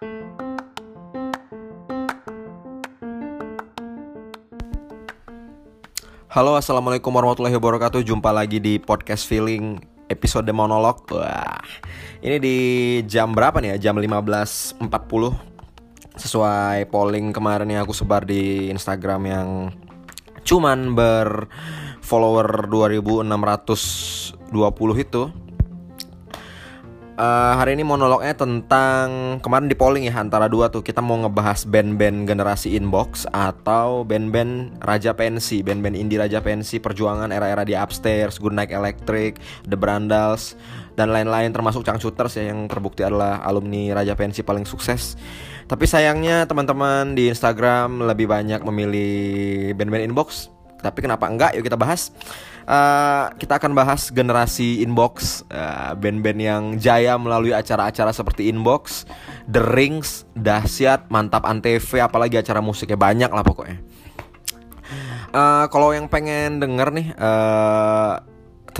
Halo assalamualaikum warahmatullahi wabarakatuh. Jumpa lagi di podcast feeling episode monolog. Wah Ini di jam berapa nih ya? Jam 15.40 Sesuai polling kemarin yang aku sebar di Instagram yang Cuman berfollower 2620 itu uh, hari ini monolognya tentang kemarin di polling ya antara dua tuh kita mau ngebahas band-band generasi inbox atau band-band raja pensi, band-band indie raja pensi perjuangan era-era di upstairs, Good Night Electric, The Brandals dan lain-lain termasuk Changcuters ya yang terbukti adalah alumni raja pensi paling sukses. Tapi sayangnya teman-teman di Instagram lebih banyak memilih band-band inbox. Tapi kenapa enggak? Yuk kita bahas. Uh, kita akan bahas generasi inbox uh, band-band yang jaya melalui acara-acara seperti inbox, The Rings, dahsyat, mantap antv, apalagi acara musiknya banyak lah pokoknya. Uh, kalau yang pengen denger nih uh,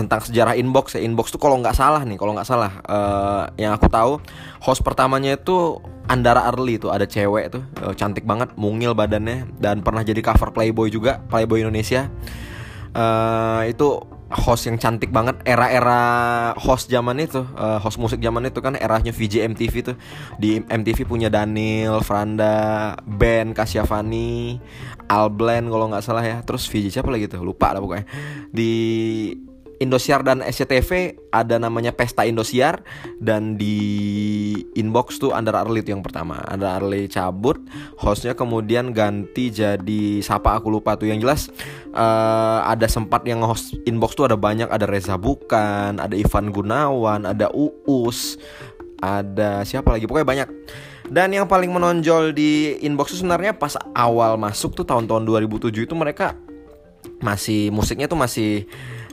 tentang sejarah inbox ya. Inbox tuh kalau nggak salah nih kalau nggak salah uh, yang aku tahu host pertamanya itu Andara Arli tuh ada cewek tuh uh, cantik banget mungil badannya dan pernah jadi cover Playboy juga Playboy Indonesia. Uh, itu host yang cantik banget era-era host zaman itu uh, host musik zaman itu kan eranya VJ MTV tuh. Di MTV punya Daniel, Franda, Ben, Kasyafani, Alblen kalau nggak salah ya. Terus VJ siapa lagi tuh? Lupa lah pokoknya. Di Indosiar dan SCTV ada namanya Pesta Indosiar dan di inbox tuh Andar Arli itu yang pertama. Andar Arli cabut, hostnya kemudian ganti jadi siapa aku lupa tuh yang jelas uh, ada sempat yang host inbox tuh ada banyak ada Reza Bukan, ada Ivan Gunawan, ada Uus, ada siapa lagi pokoknya banyak. Dan yang paling menonjol di inbox tuh sebenarnya pas awal masuk tuh tahun-tahun 2007 itu mereka masih musiknya tuh masih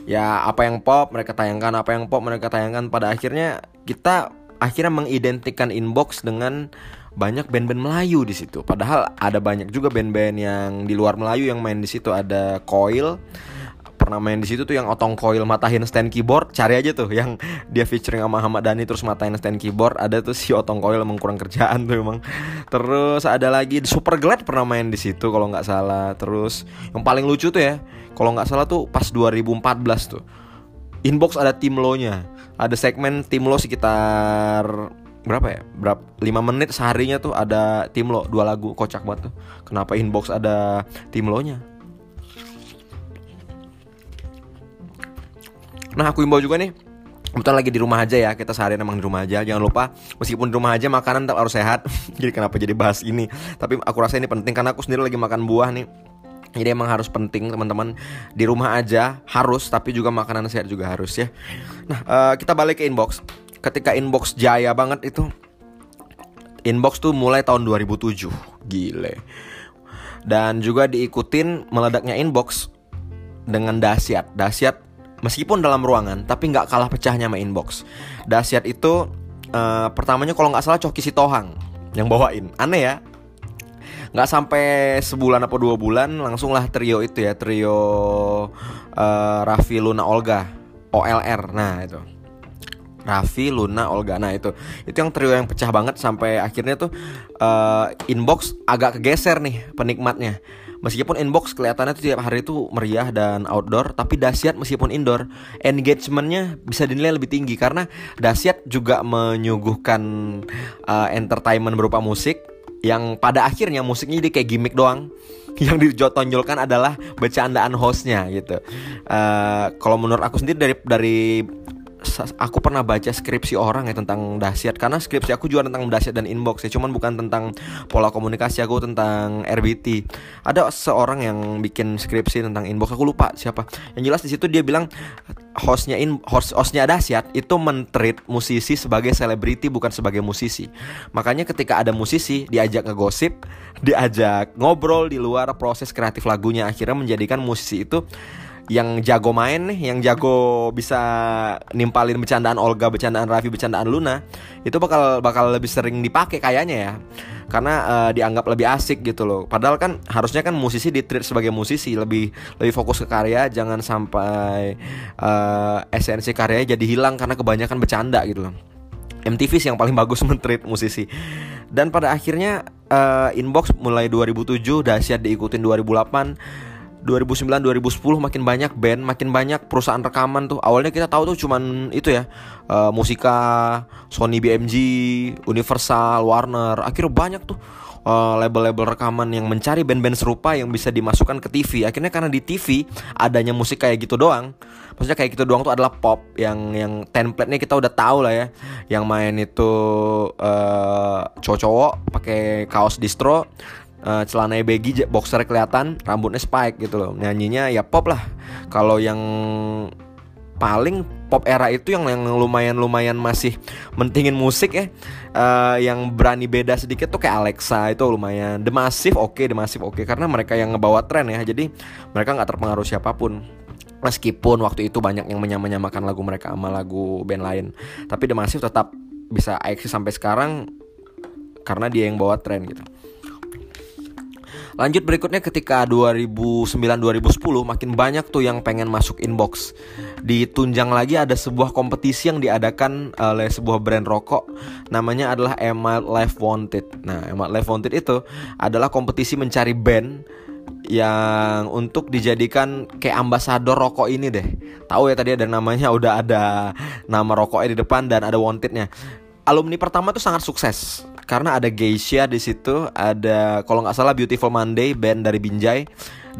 ya apa yang pop mereka tayangkan apa yang pop mereka tayangkan. Pada akhirnya kita akhirnya mengidentikan inbox dengan banyak band-band Melayu di situ. Padahal ada banyak juga band-band yang di luar Melayu yang main di situ. Ada Coil pernah main di situ tuh yang otong coil matahin stand keyboard. Cari aja tuh yang dia featuring sama Ahmad Dhani terus matahin stand keyboard. Ada tuh si otong coil emang kurang kerjaan tuh emang. Terus ada lagi Super Glad pernah main di situ kalau nggak salah. Terus yang paling lucu tuh ya kalau nggak salah tuh pas 2014 tuh inbox ada tim lo nya ada segmen tim lo sekitar berapa ya? Berapa lima menit seharinya tuh ada tim lo dua lagu kocak banget tuh. Kenapa inbox ada tim lo nya Nah aku imbau juga nih Kebetulan lagi di rumah aja ya Kita seharian emang di rumah aja. Jangan lupa Meskipun di rumah aja Makanan tetap harus sehat. Jadi kenapa jadi bahas ini? Tapi aku rasa ini penting Karena aku sendiri lagi makan buah nih jadi emang harus penting teman-teman di rumah aja harus tapi juga makanan sehat juga harus ya. Nah uh, kita balik ke inbox. Ketika inbox jaya banget itu inbox tuh mulai tahun 2007 gile. Dan juga diikutin meledaknya inbox dengan dahsyat. Dahsyat meskipun dalam ruangan tapi nggak kalah pecahnya sama inbox dahsyat itu uh, pertamanya kalau nggak salah Coki Sitohang yang bawain aneh ya nggak sampai sebulan apa dua bulan langsung lah trio itu ya trio uh, Raffi Luna Olga OLR nah itu. Raffi, Luna, Olga. Nah itu. Itu yang trio yang pecah banget sampai akhirnya tuh uh, inbox agak kegeser nih penikmatnya. Meskipun inbox kelihatannya tuh tiap hari itu meriah dan outdoor, tapi dahsyat meskipun indoor, engagementnya bisa dinilai lebih tinggi karena dahsyat juga menyuguhkan uh, entertainment berupa musik yang pada akhirnya musiknya jadi kayak gimmick doang yang ditonjolkan adalah bercandaan hostnya gitu. Uh, kalau menurut aku sendiri dari dari aku pernah baca skripsi orang ya tentang dahsyat. Karena skripsi aku juga tentang dahsyat dan inbox ya cuman bukan tentang pola komunikasi aku tentang RBT ada seorang yang bikin skripsi tentang inbox aku lupa siapa. Yang jelas di situ dia bilang hostnya in host hostnya dahsyat itu mentreat musisi sebagai selebriti bukan sebagai musisi. Makanya ketika ada musisi diajak ngegosip diajak ngobrol di luar proses kreatif lagunya akhirnya menjadikan musisi itu yang jago main nih, yang jago bisa nimpalin bercandaan Olga, bercandaan Raffi, bercandaan Luna, itu bakal bakal lebih sering dipakai kayaknya ya. Karena uh, dianggap lebih asik gitu loh. Padahal kan harusnya kan musisi ditreat sebagai musisi, lebih lebih fokus ke karya, jangan sampai uh, esensi karyanya jadi hilang karena kebanyakan bercanda gitu loh. MTV sih yang paling bagus mentreat musisi dan pada akhirnya uh, inbox mulai 2007 dahsyat diikutin 2008 2009 2010 makin banyak band, makin banyak perusahaan rekaman tuh. Awalnya kita tahu tuh cuman itu ya, uh, Musika, Sony BMG, Universal, Warner. Akhirnya banyak tuh uh, label-label rekaman yang mencari band-band serupa yang bisa dimasukkan ke TV. Akhirnya karena di TV adanya musik kayak gitu doang. Maksudnya kayak gitu doang tuh adalah pop yang yang template-nya kita udah tahu lah ya. Yang main itu uh, cowok-cowok pakai kaos distro uh, celana baggy boxer kelihatan rambutnya spike gitu loh. Nyanyinya ya pop lah. Kalau yang paling pop era itu yang yang lumayan lumayan masih mentingin musik ya uh, yang berani beda sedikit tuh kayak Alexa itu lumayan. The Massive oke okay, The Massive oke okay, karena mereka yang ngebawa tren ya. Jadi mereka nggak terpengaruh siapa pun. Meskipun waktu itu banyak yang menyamakan lagu mereka sama lagu band lain. Tapi The Massive tetap bisa eksis sampai sekarang karena dia yang bawa tren gitu Lanjut berikutnya ketika 2009-2010 makin banyak tuh yang pengen masuk inbox. Ditunjang lagi ada sebuah kompetisi yang diadakan oleh sebuah brand rokok namanya adalah Emile Life Wanted. Nah, Emile Life Wanted itu adalah kompetisi mencari band yang untuk dijadikan kayak ambasador rokok ini deh. Tahu ya tadi ada namanya udah ada nama rokoknya di depan dan ada wantednya. Alumni pertama tuh sangat sukses karena ada Geisha di situ, ada kalau nggak salah Beautiful Monday band dari Binjai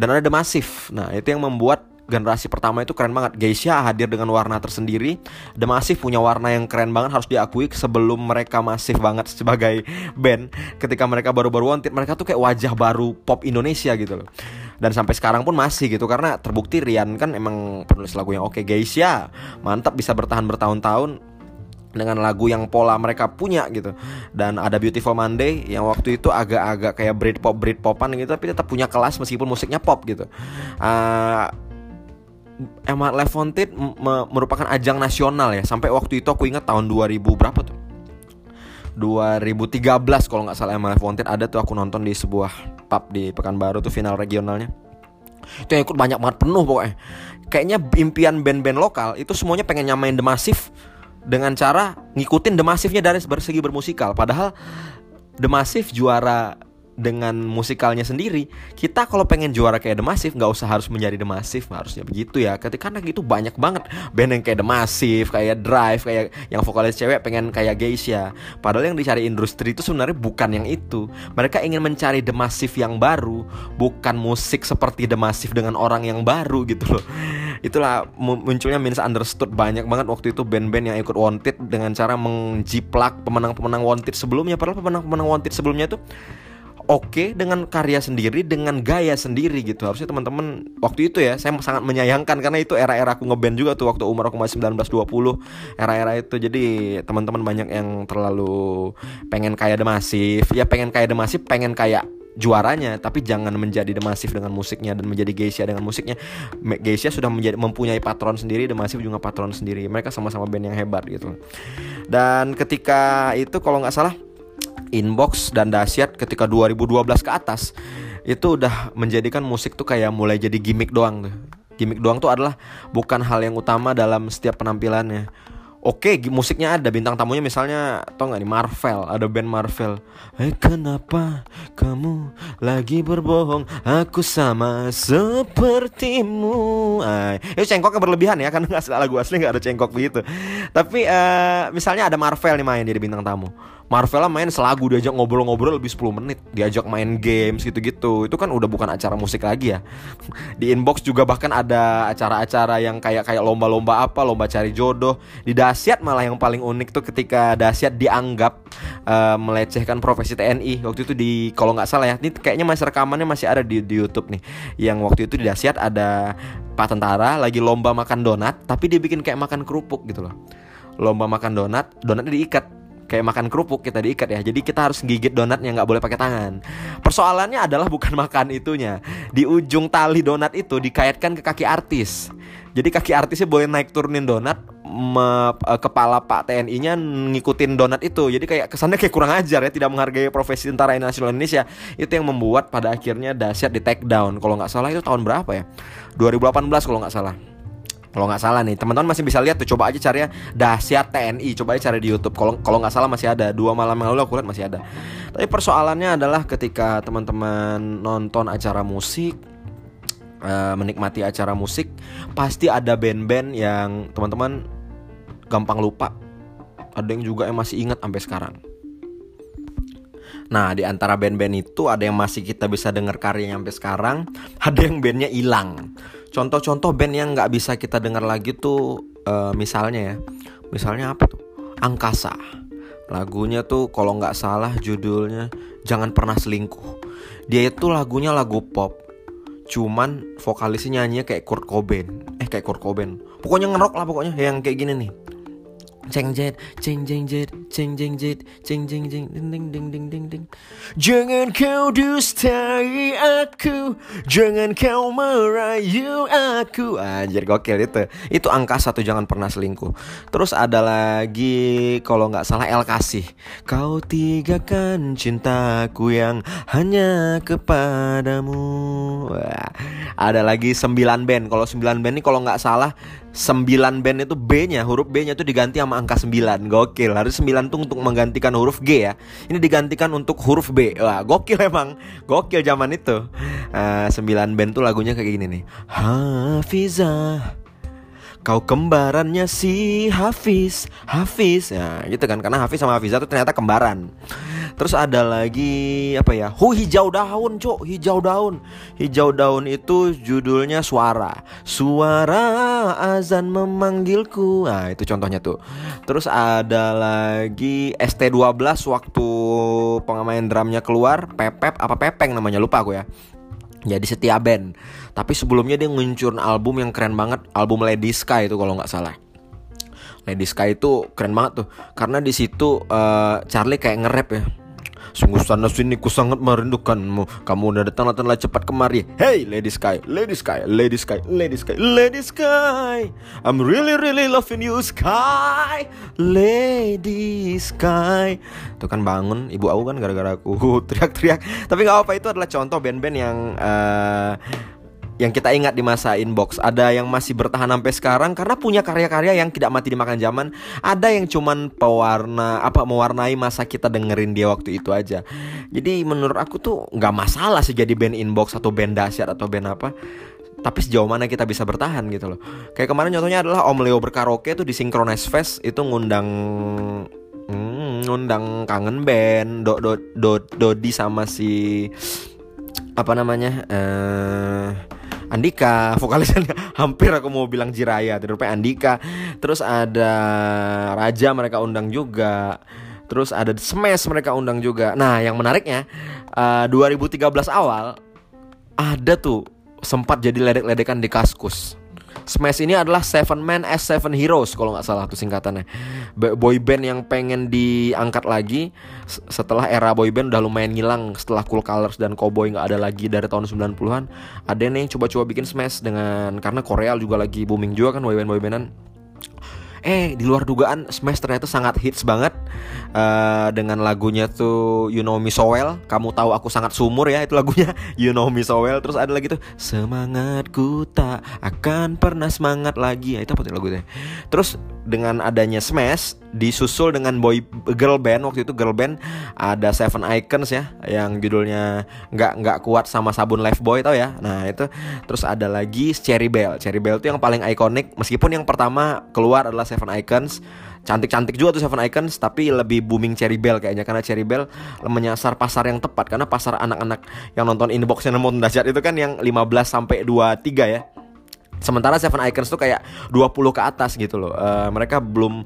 dan ada The Massive. Nah, itu yang membuat generasi pertama itu keren banget. Geisha hadir dengan warna tersendiri. The Massive punya warna yang keren banget harus diakui sebelum mereka masif banget sebagai band. Ketika mereka baru-baru wanted, mereka tuh kayak wajah baru pop Indonesia gitu loh. Dan sampai sekarang pun masih gitu karena terbukti Rian kan emang penulis lagu yang oke. Geisha mantap bisa bertahan bertahun-tahun dengan lagu yang pola mereka punya gitu. Dan ada Beautiful Monday yang waktu itu agak-agak kayak Britpop Britpopan gitu tapi tetap punya kelas meskipun musiknya pop gitu. Uh, Emma Lefontit merupakan ajang nasional ya. Sampai waktu itu aku ingat tahun 2000 berapa tuh? 2013 kalau nggak salah Emma Lefontit ada tuh aku nonton di sebuah pub di Pekanbaru tuh final regionalnya. Itu yang ikut banyak banget penuh pokoknya. Kayaknya impian band-band lokal itu semuanya pengen nyamain The Massive dengan cara ngikutin The Massive-nya dari segi bermusikal. Padahal The Massive juara dengan musikalnya sendiri kita kalau pengen juara kayak The Massive nggak usah harus menjadi The Massive. Harusnya begitu ya. Ketika karena gitu banyak banget band yang kayak The Massive kayak Drive kayak yang vokalis cewek pengen kayak Geisha. Padahal yang dicari industri itu sebenarnya bukan yang itu. Mereka ingin mencari The Massive yang baru bukan musik seperti The Massive dengan orang yang baru gitu loh itulah munculnya misunderstood banyak banget waktu itu band-band yang ikut Wanted dengan cara menjiplak pemenang-pemenang Wanted sebelumnya. Padahal pemenang-pemenang Wanted sebelumnya itu oke okay dengan karya sendiri dengan gaya sendiri gitu. Harusnya teman-teman waktu itu ya saya sangat menyayangkan karena itu era-era aku ngeband juga tuh waktu umur aku masih 19 20 era-era itu. Jadi teman-teman banyak yang terlalu pengen kayak demasif ya pengen kayak demasif pengen kayak juaranya tapi jangan menjadi demasif dengan musiknya dan menjadi Geisha dengan musiknya Geisha sudah menjadi mempunyai patron sendiri demasif juga patron sendiri mereka sama-sama band yang hebat gitu dan ketika itu kalau nggak salah inbox dan dahsyat ketika 2012 ke atas itu udah menjadikan musik tuh kayak mulai jadi gimmick doang tuh. Gimmick doang tuh adalah bukan hal yang utama dalam setiap penampilannya. Oke, musiknya ada bintang tamunya misalnya tau nggak nih Marvel, ada band Marvel. Eh kenapa kamu lagi berbohong? Aku sama sepertimu. Ay, itu cengkoknya berlebihan ya, karena nggak lagu asli nggak ada cengkok begitu. Tapi uh, misalnya ada Marvel nih main jadi bintang tamu. Marvela main selagu diajak ngobrol-ngobrol lebih 10 menit. Diajak main games gitu-gitu. Itu kan udah bukan acara musik lagi ya. Di inbox juga bahkan ada acara-acara yang kayak kayak lomba-lomba apa lomba cari jodoh. Di dasyat malah yang paling unik tuh ketika dasyat dianggap uh, melecehkan profesi TNI waktu itu di kalau nggak salah ya ini kayaknya masih rekamannya masih ada di, di YouTube nih. Yang waktu itu di dasyat ada pak tentara lagi lomba makan donat tapi dia bikin kayak makan kerupuk gitu loh. Lomba makan donat donatnya diikat kayak makan kerupuk kita diikat ya jadi kita harus gigit donatnya nggak boleh pakai tangan persoalannya adalah bukan makan itunya di ujung tali donat itu dikaitkan ke kaki artis jadi kaki artisnya boleh naik turunin donat me, uh, kepala Pak TNI-nya ngikutin donat itu. Jadi kayak kesannya kayak kurang ajar ya, tidak menghargai profesi tentara nasional Indonesia. Itu yang membuat pada akhirnya dahsyat di take down. Kalau nggak salah itu tahun berapa ya? 2018 kalau nggak salah kalau nggak salah nih teman-teman masih bisa lihat tuh coba aja cari ya. Dahsyat TNI coba aja cari di YouTube. Kalau kalau nggak salah masih ada. Dua malam yang lalu aku lihat masih ada. Tapi persoalannya adalah ketika teman-teman nonton acara musik uh, menikmati acara musik pasti ada band-band yang teman-teman gampang lupa. Ada yang juga yang masih ingat sampai sekarang Nah, di antara band-band itu ada yang masih kita bisa dengar karyanya sampai sekarang, ada yang bandnya hilang. Contoh-contoh band yang nggak bisa kita dengar lagi tuh, uh, misalnya ya, misalnya apa tuh? Angkasa. Lagunya tuh kalau nggak salah judulnya Jangan Pernah Selingkuh. Dia itu lagunya lagu pop, cuman vokalisnya nyanyinya kayak Kurt Cobain. Eh kayak Kurt Cobain. Pokoknya ngerok lah pokoknya yang kayak gini nih ceng jet ceng ceng jet ceng ceng jet ceng ceng ceng ding ding ding ding ding ding. Jangan kau dustai aku jangan kau merayu aku. Anjir gokil itu. Itu angka satu jangan pernah selingkuh. Terus ada lagi kalau nggak salah El kasih. Kau tigakan cintaku yang hanya kepadamu. Wah, ada lagi sembilan band. Kalau sembilan band ini kalau nggak salah 9 band itu B-nya, huruf B-nya itu diganti sama angka 9. Gokil. Harus 9 tuh untuk menggantikan huruf G ya. Ini digantikan untuk huruf B. Wah, gokil emang. Gokil zaman itu. Uh, 9 band tuh lagunya kayak gini nih. Hafizah Kau kembarannya si Hafiz Hafiz Ya gitu kan Karena Hafiz sama Hafiza tuh ternyata kembaran Terus ada lagi apa ya? Hu hijau daun, Cok. Hijau daun. Hijau daun itu judulnya Suara. Suara azan memanggilku. Nah, itu contohnya tuh. Terus ada lagi ST12 waktu pengemain drumnya keluar, Pepep apa Pepeng namanya lupa aku ya jadi setia band. Tapi sebelumnya dia nguncurin album yang keren banget album Lady Sky itu kalau nggak salah. Lady Sky itu keren banget tuh. Karena di situ uh, Charlie kayak nge-rap ya Sungguh sana sini ku sangat merindukanmu. Kamu udah datang datanglah cepat kemari. Hey Lady Sky, Lady Sky, Lady Sky, Lady Sky, Lady Sky. I'm really really loving you Sky. Lady Sky. Tuh kan bangun Ibu aku kan gara-gara aku. Teriak-teriak. Tapi gak apa-apa itu adalah contoh band-band yang uh, yang kita ingat di masa inbox. Ada yang masih bertahan sampai sekarang karena punya karya-karya yang tidak mati dimakan zaman. Ada yang cuman pewarna apa mewarnai masa kita dengerin dia waktu itu aja. Jadi menurut aku tuh nggak masalah sih jadi band inbox atau band dahsyat atau band apa. Tapi sejauh mana kita bisa bertahan gitu loh. Kayak kemarin contohnya adalah Om Leo berkaraoke tuh di Synchronize Fest itu ngundang hmm, ngundang kangen band do, do, do, Dodi sama si apa namanya uh, Andika vokalisnya hampir aku mau bilang Jiraya tapi Andika. Terus ada Raja mereka undang juga. Terus ada Smash mereka undang juga. Nah yang menariknya uh, eh, 2013 awal ada tuh sempat jadi ledek-ledekan di Kaskus Smash ini adalah Seven Man as Seven Heroes kalau nggak salah tuh singkatannya. Boy band yang pengen diangkat lagi setelah era boy band udah lumayan ngilang setelah Cool Colors dan Cowboy nggak ada lagi dari tahun 90-an. Ada nih coba-coba bikin Smash dengan karena Korea juga lagi booming juga kan boy band boy bandan Eh di luar dugaan Smash ternyata sangat hits banget. Uh, Dengan lagunya tuh You Know Me So Well. Kamu tahu aku sangat sumur ya itu lagunya. You Know Me So Well. Terus ada lagi tuh Semangatku tak akan pernah semangat lagi. Ya, Itu apa tuh lagunya? Terus dengan adanya Smash disusul dengan boy girl band. Waktu itu girl band ada Seven Icons ya yang judulnya nggak nggak kuat sama sabun Life Boy tau ya? Nah itu terus ada lagi Cherry Bell. Cherry Bell itu yang paling ikonik meskipun yang pertama keluar adalah Seven Icons. Cantik-cantik juga tuh Seven Icons tapi lebih booming Cherry Bell kayaknya karena Cherry Bell menyasar pasar yang tepat karena pasar anak-anak yang nonton inbox yang nonton dahsyat itu kan yang 15 sampai 23 ya Sementara Seven Icons tuh kayak 20 ke atas gitu loh. Uh, mereka belum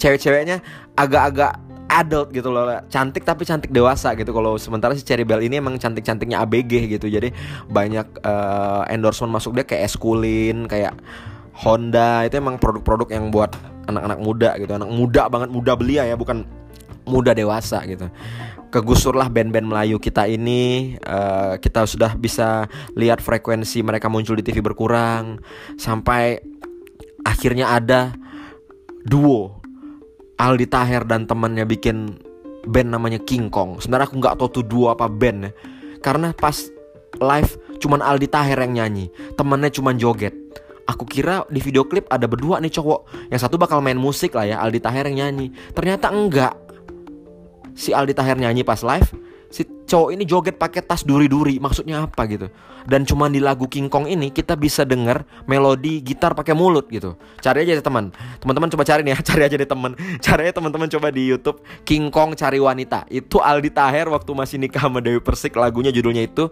cewek-ceweknya agak-agak adult gitu loh. Cantik tapi cantik dewasa gitu. Kalau sementara si Cherry Bell ini emang cantik-cantiknya ABG gitu. Jadi banyak uh, endorsement masuk dia kayak Eskulin kayak Honda. Itu emang produk-produk yang buat anak-anak muda gitu. Anak muda banget muda belia ya bukan muda dewasa gitu kegusurlah band-band Melayu kita ini uh, kita sudah bisa lihat frekuensi mereka muncul di TV berkurang sampai akhirnya ada duo Aldi Taher dan temannya bikin band namanya King Kong. Sebenarnya aku nggak tahu tuh duo apa band ya. Karena pas live cuman Aldi Taher yang nyanyi, temannya cuman joget. aku kira di video klip ada berdua nih cowok yang satu bakal main musik lah ya Aldi Taher yang nyanyi ternyata enggak si Aldi Taher nyanyi pas live si cowok ini joget pakai tas duri-duri maksudnya apa gitu. Dan cuma di lagu King Kong ini kita bisa denger melodi gitar pakai mulut gitu. Cari aja teman. Teman-teman coba cari nih ya cari aja deh teman. Cari aja teman-teman coba di YouTube King Kong cari wanita. Itu Aldi Taher waktu masih nikah sama Dewi Persik lagunya judulnya itu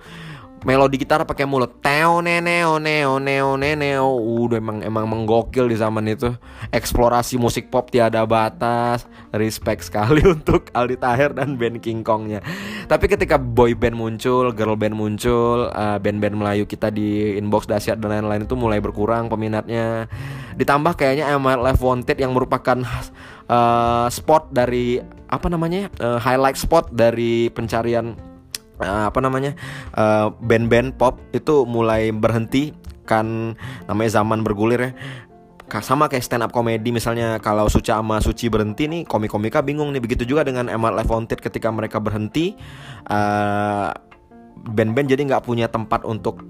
melodi gitar pakai mulut. Teo neneo neo neo neo udah emang emang menggokil di zaman itu. Eksplorasi musik pop tiada batas. Respect sekali untuk Aldi Taher dan band King Kongnya. Tapi ketika boy band muncul girl band muncul uh, band-band Melayu kita di inbox dahsyat dan lain-lain itu mulai berkurang peminatnya. Ditambah kayaknya ML Live Wanted yang merupakan uh, spot dari apa namanya uh, highlight spot dari pencarian uh, apa namanya? Uh, band-band pop itu mulai berhenti kan namanya zaman bergulir ya. Sama kayak stand up komedi misalnya kalau Suca sama Suci berhenti nih komik-komika bingung nih. Begitu juga dengan Emma Live Wanted ketika mereka berhenti uh, band-band jadi nggak punya tempat untuk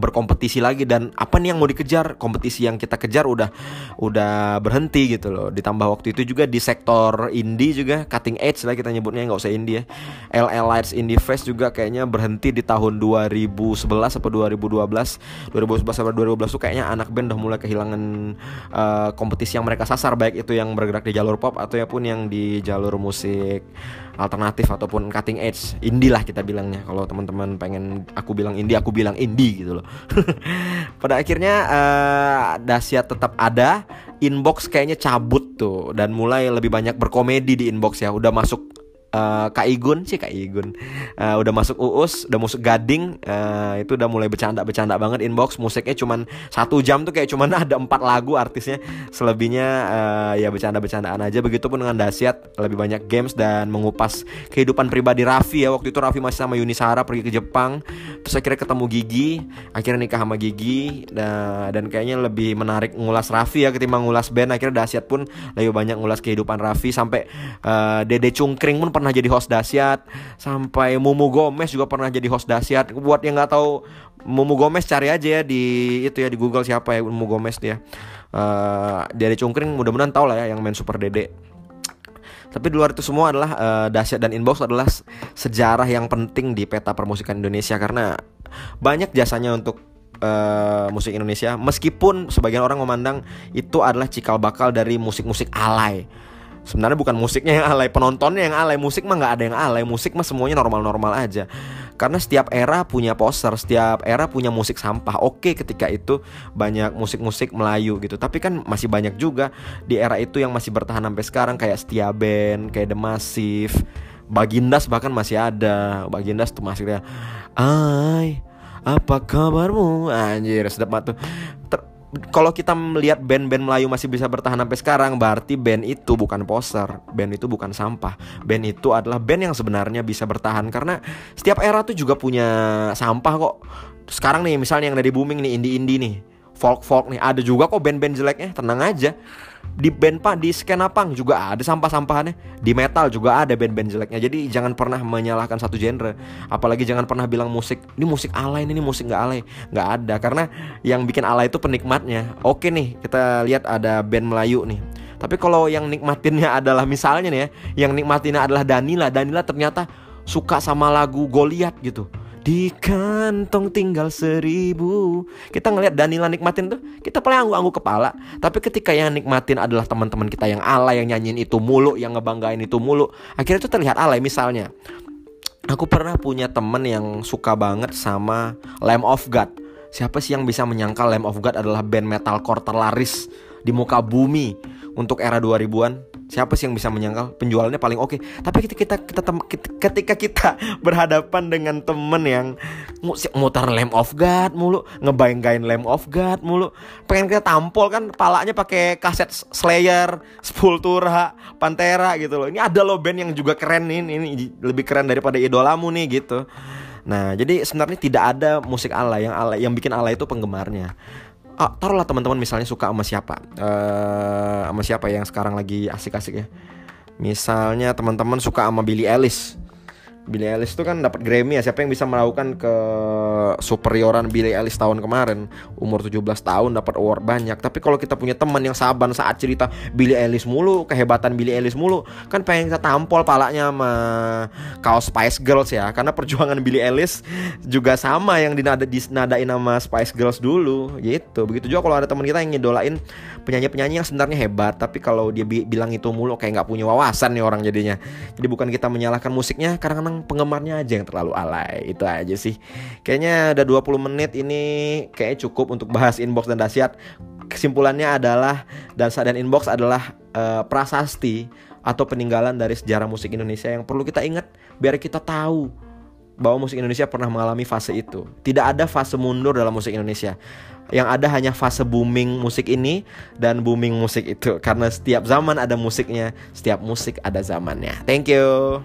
berkompetisi lagi dan apa nih yang mau dikejar? Kompetisi yang kita kejar udah udah berhenti gitu loh. Ditambah waktu itu juga di sektor indie juga cutting edge lah kita nyebutnya nggak usah indie ya. LL Lights Indie Fest juga kayaknya berhenti di tahun 2011 atau 2012 2011 sampai 2012 tuh kayaknya anak band udah mulai kehilangan uh, kompetisi yang mereka sasar. Baik itu yang bergerak di jalur pop atau ya pun yang di jalur musik alternatif ataupun cutting edge. Indie lah kita bilangnya. Kalau teman-teman pengen aku bilang indie aku bilang indie gitu loh. Pada akhirnya uh, dahsyat tetap ada. Inbox kayaknya cabut tuh. Dan mulai lebih banyak berkomedi di inbox ya. Udah masuk uh, Kak Igun sih Kak Igun. Uh, udah masuk Uus udah masuk Gading uh, itu udah mulai bercanda bercanda banget inbox. Musiknya cuman satu jam tuh kayak cuman ada empat lagu artisnya. Selebihnya uh, ya bercanda bercandaan aja. Begitupun dengan Dasyat lebih banyak games dan mengupas kehidupan pribadi Raffi ya. Waktu itu Raffi masih sama Yuni Sara pergi ke Jepang. Terus akhirnya ketemu Gigi akhirnya nikah sama Gigi. Dan, dan kayaknya lebih menarik ngulas Raffi ya ketimbang ngulas band. Akhirnya Dasyat pun lebih banyak ngulas kehidupan Raffi sampai uh, Dede Cungkring pun pernah jadi host dahsyat sampai Mumu Gomez juga pernah jadi host dahsyat buat yang nggak tahu Mumu Gomez cari aja ya di itu ya di Google siapa ya Mumu Gomez dia uh, Dede Cungkring mudah-mudahan tahu lah ya yang main Super Dede. Tapi di luar itu semua adalah uh, dahsyat dan inbox adalah sejarah yang penting di peta permusikan Indonesia. Karena banyak jasanya untuk uh, musik Indonesia. Meskipun sebagian orang memandang itu adalah cikal bakal dari musik-musik alay sebenarnya bukan musiknya yang alay penontonnya yang alay. Musik mah nggak ada yang alay. Musik mah semuanya normal-normal aja. Karena setiap era punya poster setiap era punya musik sampah. Oke ketika itu banyak musik-musik Melayu gitu. Tapi kan masih banyak juga di era itu yang masih bertahan sampai sekarang. Kayak Setia Band kayak The Massive. Bagindas bahkan masih ada. Bagindas tuh masih ya Ay apa kabarmu? Anjir sedap banget tuh kalau kita melihat band-band Melayu masih bisa bertahan sampai sekarang berarti band itu bukan poser band itu bukan sampah. Band itu adalah band yang sebenarnya bisa bertahan karena setiap era tuh juga punya sampah kok. Sekarang nih misalnya yang dari booming nih indie-indie nih folk folk nih. Ada juga kok band-band jeleknya. Tenang aja. Di band pak di skena punk juga ada sampah-sampahannya. Di metal juga ada band-band jeleknya. Jadi jangan pernah menyalahkan satu genre. Apalagi jangan pernah bilang musik ini musik alay ini musik nggak alay. Nggak ada. Karena yang bikin alay itu penikmatnya. Oke nih kita lihat ada band Melayu nih. Tapi kalau yang nikmatinnya adalah misalnya nih ya yang nikmatinnya adalah Danila. Danila ternyata suka sama lagu Goliat gitu di kantong tinggal seribu. Kita ngelihat Danila nikmatin tuh Kita paling angguk-angguk kepala. Tapi ketika yang nikmatin adalah teman-teman kita yang alay Yang nyanyiin itu mulu Yang ngebanggain itu mulu. Akhirnya itu terlihat alay misalnya Aku pernah punya temen yang suka banget sama Lamb of God. Siapa sih yang bisa menyangka Lamb of God adalah band metalcore terlaris di muka bumi untuk era 2000-an Siapa sih yang bisa menyangkal penjualannya paling oke? Okay. Tapi ketika kita, kita ketika kita berhadapan dengan temen yang mutar Lamb of God mulu, ngebayang-bayangin Lamb of God mulu, pengen kita tampol kan palanya pakai kaset Slayer, Sepultura, Pantera gitu loh. Ini ada loh band yang juga keren nih, ini lebih keren daripada idolamu nih gitu. Nah, jadi sebenarnya tidak ada musik ala yang ala yang bikin ala itu penggemarnya ah, taruhlah teman-teman misalnya suka sama siapa. Uh, sama siapa yang sekarang lagi asik-asik ya. Misalnya teman-teman suka sama Billy Ellis Billie Eilish itu kan dapat Grammy ya. Siapa yang bisa melakukan ke superioran Billie Eilish tahun kemarin? Umur 17 tahun dapat award banyak. Tapi kalau kita punya teman yang saban saat cerita Billie Eilish mulu kehebatan Billie Eilish mulu kan pengen kita tampol palanya sama kaos Spice Girls ya. Karena perjuangan Billie Eilish juga sama yang dinada dinadain sama Spice Girls dulu. Gitu. Begitu juga kalau ada teman kita yang ngidolain penyanyi-penyanyi yang sebenarnya hebat tapi kalau dia bi bilang itu mulu kayak nggak punya wawasan nih orang jadinya. Jadi bukan kita menyalahkan musiknya kadang-kadang penggemarnya aja yang terlalu alay itu aja sih kayaknya udah 20 menit ini kayak cukup untuk bahas inbox dan dahsyat kesimpulannya adalah dan dan inbox adalah uh, prasasti atau peninggalan dari sejarah musik Indonesia yang perlu kita ingat biar kita tahu bahwa musik Indonesia pernah mengalami fase itu. Tidak ada fase mundur dalam musik Indonesia. Yang ada hanya fase booming musik ini dan booming musik itu. Karena setiap zaman ada musiknya, setiap musik ada zamannya. Thank you.